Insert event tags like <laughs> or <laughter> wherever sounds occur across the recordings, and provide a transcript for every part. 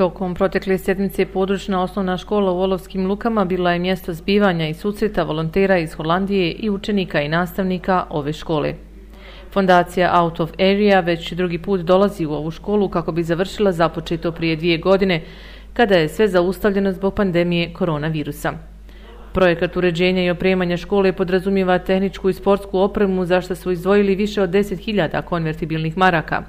Tokom protekle sjednice područna osnovna škola u Olovskim lukama bila je mjesto zbivanja i susreta volontera iz Holandije i učenika i nastavnika ove škole. Fondacija Out of Area već drugi put dolazi u ovu školu kako bi završila započeto prije dvije godine, kada je sve zaustavljeno zbog pandemije koronavirusa. Projekat uređenja i opremanja škole podrazumijeva tehničku i sportsku opremu za što su izdvojili više od 10.000 konvertibilnih maraka.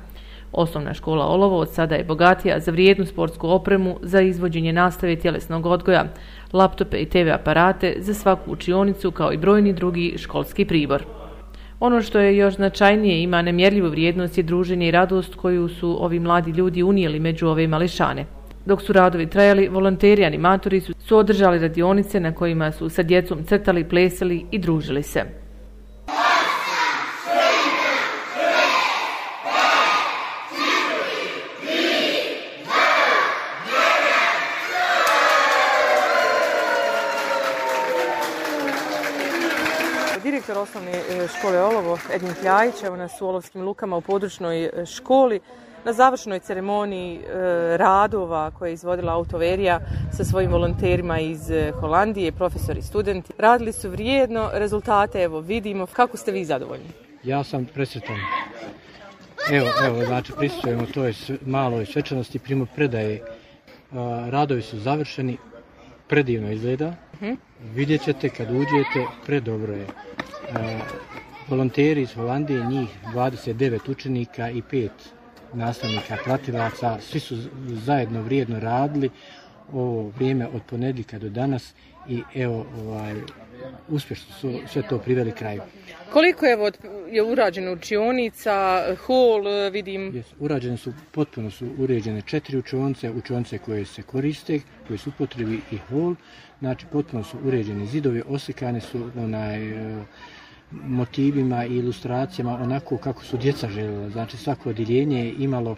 Osnovna škola Olovo od sada je bogatija za vrijednu sportsku opremu za izvođenje nastave tjelesnog odgoja, laptope i TV aparate za svaku učionicu kao i brojni drugi školski pribor. Ono što je još značajnije ima nemjerljivu vrijednost je druženje i radost koju su ovi mladi ljudi unijeli među ove mališane. Dok su radovi trajali, volonteri animatori su, su održali radionice na kojima su sa djecom crtali, plesali i družili se. Škole Olovo, Edin Kljajić, evo nas u Olovskim lukama u područnoj e, školi na završnoj ceremoniji e, radova koje je izvodila Autoverija sa svojim volonterima iz e, Holandije, profesori i studenti. Radili su vrijedno, rezultate evo vidimo. Kako ste vi zadovoljni? Ja sam presretan. Evo, evo, znači prisutujemo toj maloj svečanosti primo predaje. Radovi su završeni, predivno izgleda. Uh mhm. -huh. Vidjet ćete kad uđete, predobro je. Volonteri iz Holandije, njih 29 učenika i 5 nastavnika, pratilaca, svi su zajedno vrijedno radili ovo vrijeme od ponedjeljka do danas i evo ovaj, uspješno su sve to priveli kraju. Koliko je, od, je urađeno učionica, hol, vidim? Yes, urađene su, potpuno su uređene četiri učionice, učionice koje se koriste, koje su upotrebi i hol, znači potpuno su uređeni zidovi, osikane su onaj, motivima i ilustracijama onako kako su djeca željela. Znači svako odjeljenje je imalo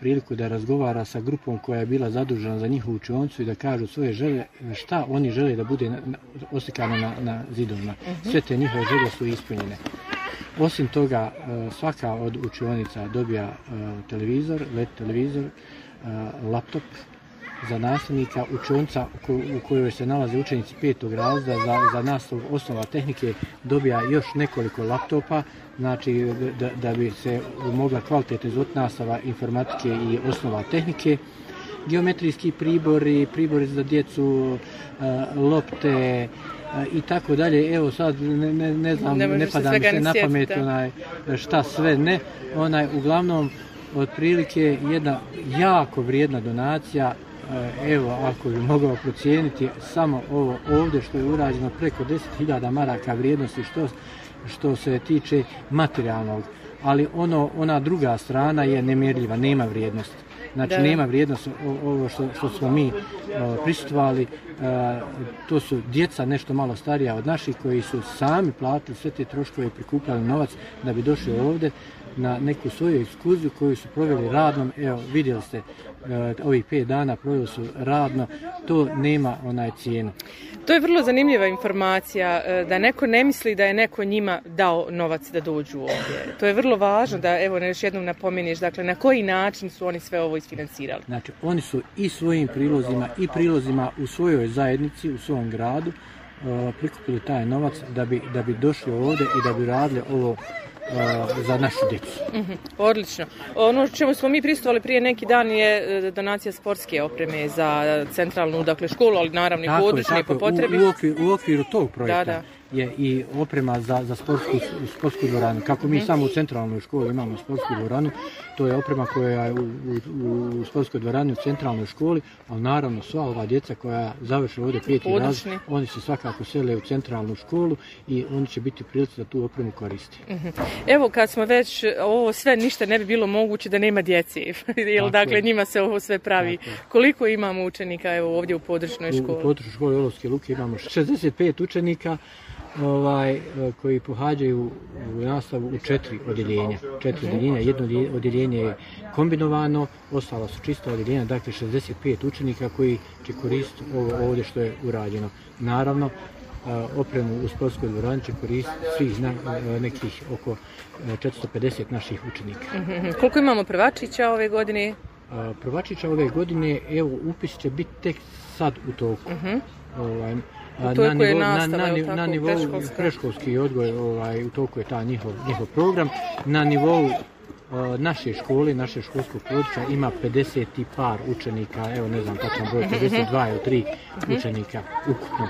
priliku da razgovara sa grupom koja je bila zadužena za njihovu učioncu i da kažu svoje želje, šta oni žele da bude oslikano na, na zidovima. Mhm. Sve te njihove želje su ispunjene. Osim toga, svaka od učionica dobija televizor, LED televizor, laptop, za nastavnika učionca u kojoj se nalaze učenici petog razda za, za nastav osnova tehnike dobija još nekoliko laptopa znači da, da bi se mogla kvalitetno izvod nastava informatike i osnova tehnike geometrijski pribori, pribori za djecu, lopte i tako dalje. Evo sad ne, ne, ne znam, ne, ne pada mi se na pamet onaj, šta sve ne. Onaj, uglavnom, otprilike jedna jako vrijedna donacija E, evo, ako bi mogao procijeniti samo ovo ovdje što je urađeno preko 10.000 maraka vrijednosti što, što se tiče materijalnog, ali ono ona druga strana je nemjerljiva, nema vrijednosti. Znači, da. nema vrijednost ovo što, što smo mi uh, prisutovali. To su djeca nešto malo starija od naših koji su sami platili sve te troškove i prikupljali novac da bi došli ovdje na neku svoju ekskluziju koju su proveli radnom. Evo, vidjeli ste, uh, ovih pet dana proveli su radno. To nema onaj cijenu. To je vrlo zanimljiva informacija, da neko ne misli da je neko njima dao novac da dođu ovdje. To je vrlo važno da, evo, još jednom napomeniš, dakle, na koji način su oni sve ovo isfinancirali? Znači, oni su i svojim prilozima i prilozima u svojoj zajednici, u svom gradu, uh, prikupili taj novac da bi, da bi došli ovdje i da bi radili ovo uh, za našu djecu. -hmm, odlično. Ono čemu smo mi pristovali prije neki dan je e, donacija sportske opreme za centralnu dakle, školu, ali naravno i područne po potrebi. U, u, okviru, u okviru tog projekta. Da, da je i oprema za, za sportsku, sportsku dvoranu. Kako mi mm. samo u centralnoj školi imamo sportsku dvoranu, to je oprema koja je u, u, u sportskoj dvorani u centralnoj školi, ali naravno sva ova djeca koja završe ovdje peti raz, oni se svakako sele u centralnu školu i oni će biti prilici da tu opremu koristi. -hmm. Evo kad smo već, ovo sve ništa ne bi bilo moguće da nema djeci, <laughs> jer dakle njima se ovo sve pravi. Koliko imamo učenika evo ovdje u područnoj školi? U, u područnoj školi Olovske Luke imamo 65 učenika, ovaj, koji pohađaju u nastavu u četiri odjeljenja. Četiri odjeljenja, jedno odjeljenje je kombinovano, ostala su čista odjeljenja, dakle 65 učenika koji će koristiti ovo ovdje što je urađeno. Naravno, opremu u sportskoj dvorani će koristiti svih zna, nekih oko 450 naših učenika. Koliko imamo prvačića ove godine? Prvačića ove godine, evo, upis će biti tek sad u toku. Mhm. Ovaj, Na nivou, nastava, na, na, jel tako, na nivou predškolski odgoj, ovaj, u toku je ta njihov, njihov program. Na nivou a, naše škole, naše školskog područja ima 50 i par učenika, evo ne znam tačan broj, 52 ili 3 učenika ukupno,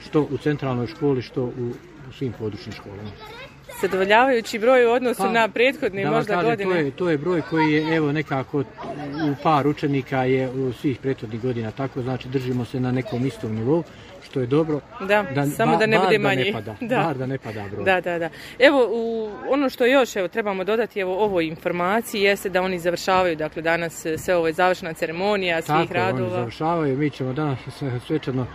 što u centralnoj školi, što u, u svim područnim školama. Zadovoljavajući broj u odnosu Pa, na prethodne Da možda kažem, godine. To je, to je broj koji je evo nekako u par učenika je u svih prethodnih godina, tako znači držimo se na nekom istom nivou, što je dobro. Da, samo da ne bude Da manji. ne pada, Da. Bar da ne pada broj. Da, da, da. Evo, u, ono što još evo, trebamo dodati evo, ovoj informaciji jeste da oni završavaju, dakle danas e, sve ovo je završena ceremonija svih Tako, je, oni radova. završavaju, mi ćemo danas sve- svečano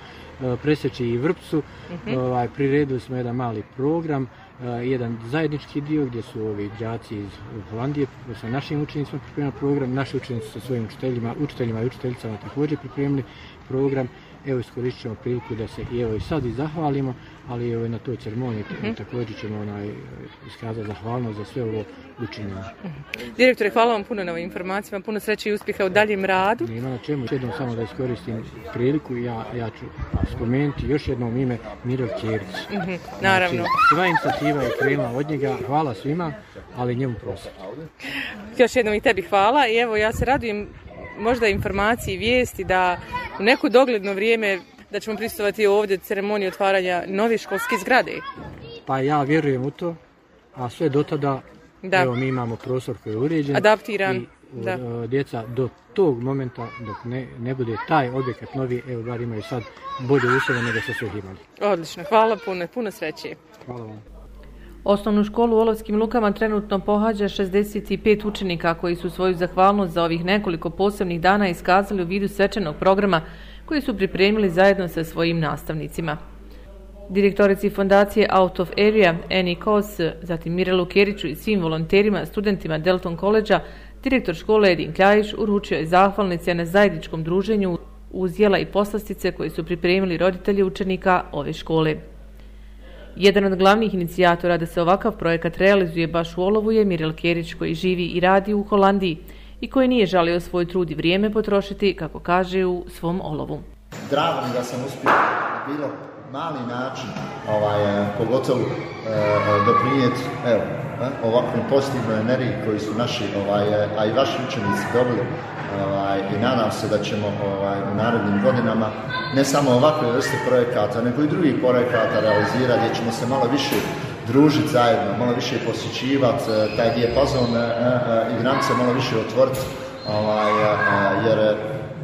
e, presjeći i Vrpcu, Mhm. ovaj, priredili smo jedan mali program, e, jedan zajednički dio gdje su ovi đaci iz Holandije sa našim učenicima pripremili program, naši učenici sa svojim učiteljima, učiteljima i učiteljicama također pripremili program. Evo iskoristit ćemo priliku da se i evo i sad i zahvalimo, ali evo i na toj ceremoniji Mhm. također ćemo onaj, iskazati zahvalnost za sve ovo učinjeno. Direktore, hvala vam puno na ovim informacijama, puno sreće i uspjeha u daljem radu. Nema na čemu. Jednom samo da iskoristim priliku, ja, ja ću spomenuti još jednom ime Mirel Ćerić. Mhm, naravno. Znači, sva inicijativa je krenula od njega, hvala svima, ali njemu prostor. Još jednom i tebi hvala i evo ja se radujem možda informaciji i vijesti da u neko dogledno vrijeme da ćemo prisustvovati ovdje ceremoniji otvaranja nove školske zgrade. Pa ja vjerujem u to, a sve do tada, Da. evo mi imamo prostor koji je uređen. Adaptiran, I, da. e, djeca do tog momenta, dok ne, ne bude taj objekat novi, evo bar imaju sad bolje uslove nego što su ih imali. Odlično, hvala puno, puno sreće. Hvala vam. Osnovnu školu u Olovskim Lukama trenutno pohađa 65 učenika koji su svoju zahvalnost za ovih nekoliko posebnih dana iskazali u vidu svečanog programa koji su pripremili zajedno sa svojim nastavnicima. Direktorici fondacije Out of Area, Eni Kos, zatim Mirelu Keriću i svim volonterima, studentima Delton Koleđa, direktor škole Edin Kljajić uručio je zahvalnice na zajedničkom druženju uz jela i poslastice koje su pripremili roditelji učenika ove škole. Jedan od glavnih inicijatora da se ovakav projekat realizuje baš u Olovu je Mirel Kerić koji živi i radi u Holandiji i koji nije žalio svoj trud i vrijeme potrošiti, kako kaže u svom Olovu. drago mi da sam uspio bilo mali način, ovaj, e, pogotovo e, e, doprinijeti evo, e, ovakvoj pozitivnoj energiji koji su naši, ovaj, e, a i vaši učenici dobili ovaj, i nadam se da ćemo ovaj, u narednim godinama ne samo ovakve vrste projekata, nego i drugih projekata realizirati gdje ćemo se malo više družiti zajedno, malo više posjećivati e, taj dijapazon e, e, i granice malo više otvoriti, ovaj, jer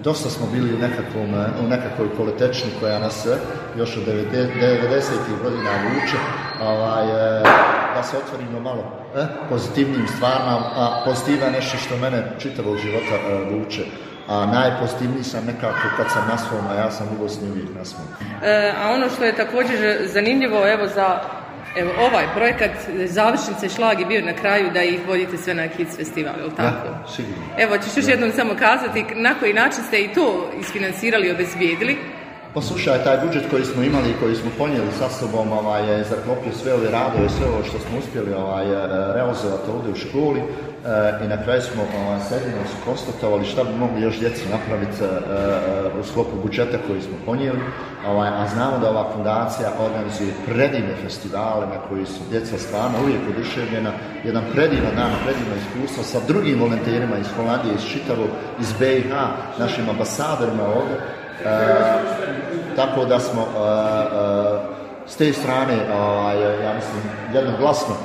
dosta smo bili u, nekakvom, u nekakvoj kolotečni koja nas još od 90. godina vuče, ovaj, da se otvorimo malo e, pozitivnim stvarima, a pozitiva je nešto što mene čitavog života e, vuče. A najpozitivniji sam nekako kad sam na svom, a ja sam u Bosni uvijek na svom. E, a ono što je također zanimljivo, evo za evo, ovaj projekat završnice šlag je bio na kraju da ih vodite sve na Kids festival, je li tako? Sigurno. Evo, ćeš još jednom samo kazati na koji način ste i to isfinansirali i obezbijedili. Poslušaj, taj budžet koji smo imali i koji smo ponijeli sa sobom ovaj, zaklopio sve ove radove, sve ovo što smo uspjeli ovaj, realizovati ovdje u školi e, i na kraju smo ovaj, sedimo su konstatovali šta bi mogli još djeci napraviti e, e, u sklopu budžeta koji smo ponijeli, ovaj, a znamo da ova fundacija organizuje predivne festivale na koji su djeca stvarno uvijek oduševljena, jedan predivan dan, predivno iskustvo sa drugim volonterima iz Holandije, iz čitavog, iz BiH, našim ambasadorima ovdje, tako da smo e, e, s te strane, ovaj, ja mislim, jednoglasno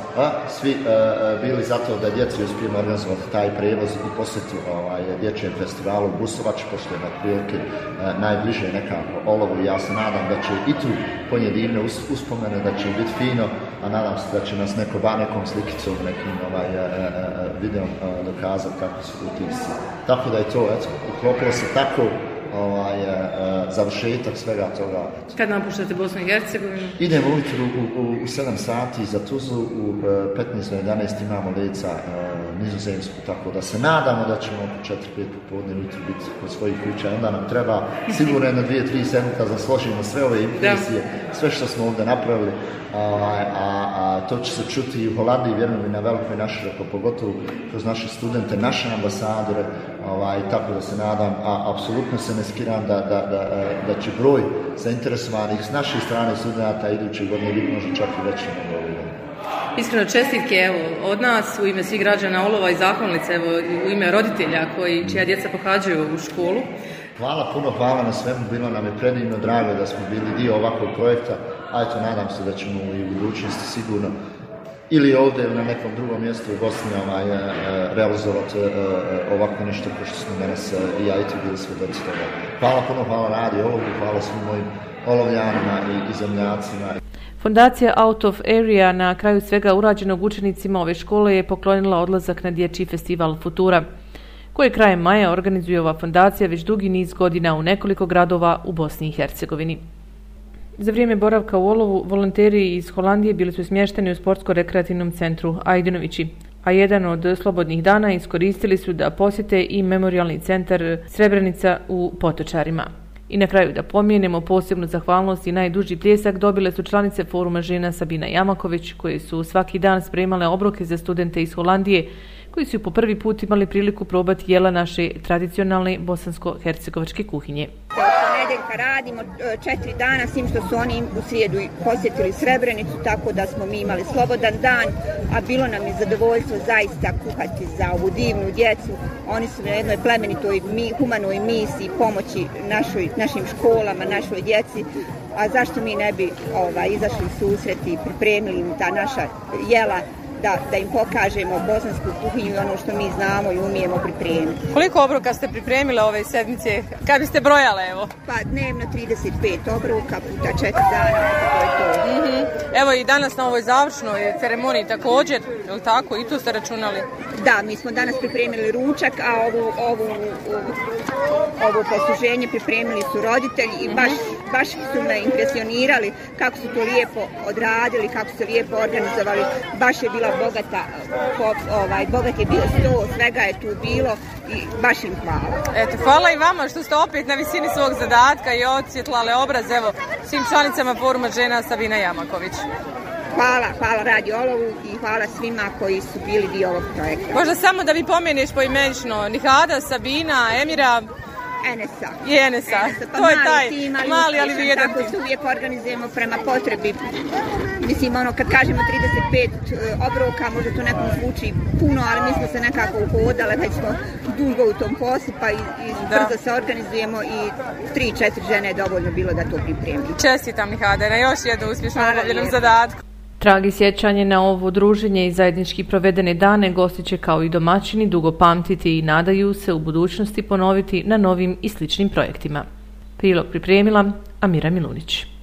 svi e, e, bili za to da djeci uspijemo organizovati taj prevoz i posjetu ovaj, dječjem festivalu u Busovač, pošto je na prilike e, najbliže nekako olovo ja se nadam da će i tu ponijeti divne us- uspomene, da će biti fino, a nadam se da će nas neko ba nekom slikicom, nekim ovaj, e, e, e, videom e, dokazati kako su utisci. Tako da je to, eto, uklopilo se tako ovaj, e, e, završetak svega toga. Kad napuštate Bosnu i Hercegovinu? Idemo ujutru u, u, u 7 sati za Tuzlu, u e, 15 do 11 imamo leca e, nizozemsku, tako da se nadamo da ćemo oko 4-5 popodne ujutru biti kod svojih kuća. Onda nam treba sigurno jedno 2-3 sedmica da složimo sve ove impresije, sve što smo ovdje napravili, a, a, a to će se čuti i u Holandiji, vjerujem i na velikoj naširoko, pogotovo kroz naše studente, naše ambasadore, Ovaj, tako da se nadam, a apsolutno se ne skiram da, da, da, da će broj zainteresovanih s naše strane studenta iduće godine biti možda čak i veći nego ove Iskreno čestitke evo, od nas u ime svih građana Olova i zahvalnice, evo, u ime roditelja koji, čija djeca pohađaju u školu. Hvala puno, hvala na svemu, bilo nam je predivno drago da smo bili dio ovakvog projekta, a eto nadam se da ćemo i u budućnosti sigurno ili ovdje na nekom drugom mjestu u Bosni ovaj, e, realizovati e, ovako nešto kao što smo danas e, i ja i ti bili svedoci toga. Hvala puno, hvala radi Olovu, hvala svim mojim olovljanima i, i zemljacima. Fondacija Out of Area na kraju svega urađenog učenicima ove škole je poklonila odlazak na dječji festival Futura, koji krajem maja organizuje ova fondacija već dugi niz godina u nekoliko gradova u Bosni i Hercegovini. Za vrijeme boravka u Olovu, volonteri iz Holandije bili su smješteni u sportsko-rekreativnom centru Ajdenovići, a jedan od slobodnih dana iskoristili su da posjete i memorialni centar Srebrenica u Potočarima. I na kraju da pomijenemo posebnu zahvalnost i najduži pljesak dobile su članice foruma žena Sabina Jamaković koje su svaki dan spremale obroke za studente iz Holandije koji su po prvi put imali priliku probati jela naše tradicionalne bosansko-hercegovačke kuhinje nedeljka radimo e, četiri dana, s tim što su oni u srijedu posjetili Srebrenicu, tako da smo mi imali slobodan dan, a bilo nam je zadovoljstvo zaista kuhati za ovu divnu djecu. Oni su na jednoj plemenitoj humanoj misiji pomoći našoj, našim školama, našoj djeci, a zašto mi ne bi ovaj, izašli susreti i pripremili im ta naša jela da, da im pokažemo bosansku kuhinju i ono što mi znamo i umijemo pripremiti. Koliko obroka ste pripremile ove sedmice? Kad biste brojale, evo? Pa dnevno 35 obroka puta 4 dana, to je to. Mm -hmm. Evo i danas na ovoj završnoj ceremoniji također, je li tako? I tu ste računali? Da, mi smo danas pripremili ručak, a ovu, ovu, ovo posluženje pripremili su roditelji i baš, baš su me impresionirali kako su to lijepo odradili, kako su lijepo organizovali. Baš je bila bogata, pop, ovaj, bogat je bio sto, svega je tu bilo i baš im hvala. Eto, hvala i vama što ste opet na visini svog zadatka i odsvjetlale obraz, evo, svim članicama foruma žena Savina Jamaković. Hvala, hvala Radio Olovu i hvala svima koji su bili dio ovog projekta. Možda samo da vi pomeniš poimenično Nihada, Sabina, Emira, Enesa. Je Enesa. Enesa. Pa to je taj tim, ali mali, ali vrijedan Tako se uvijek organizujemo prema potrebi. Mislim, ono, kad kažemo 35 e, obroka, možda to nekom zvuči puno, ali mi smo se nekako uhodale, već smo dugo u tom poslu, pa i, i brzo se organizujemo i 3-4 žene je dovoljno bilo da to pripremi. Čestitam Nihade na još jednu uspješnu obavljenom zadatku. Tragi sjećanje na ovo druženje i zajednički provedene dane gosti će kao i domaćini dugo pamtiti i nadaju se u budućnosti ponoviti na novim i sličnim projektima. Prilog pripremila Amira Milunić.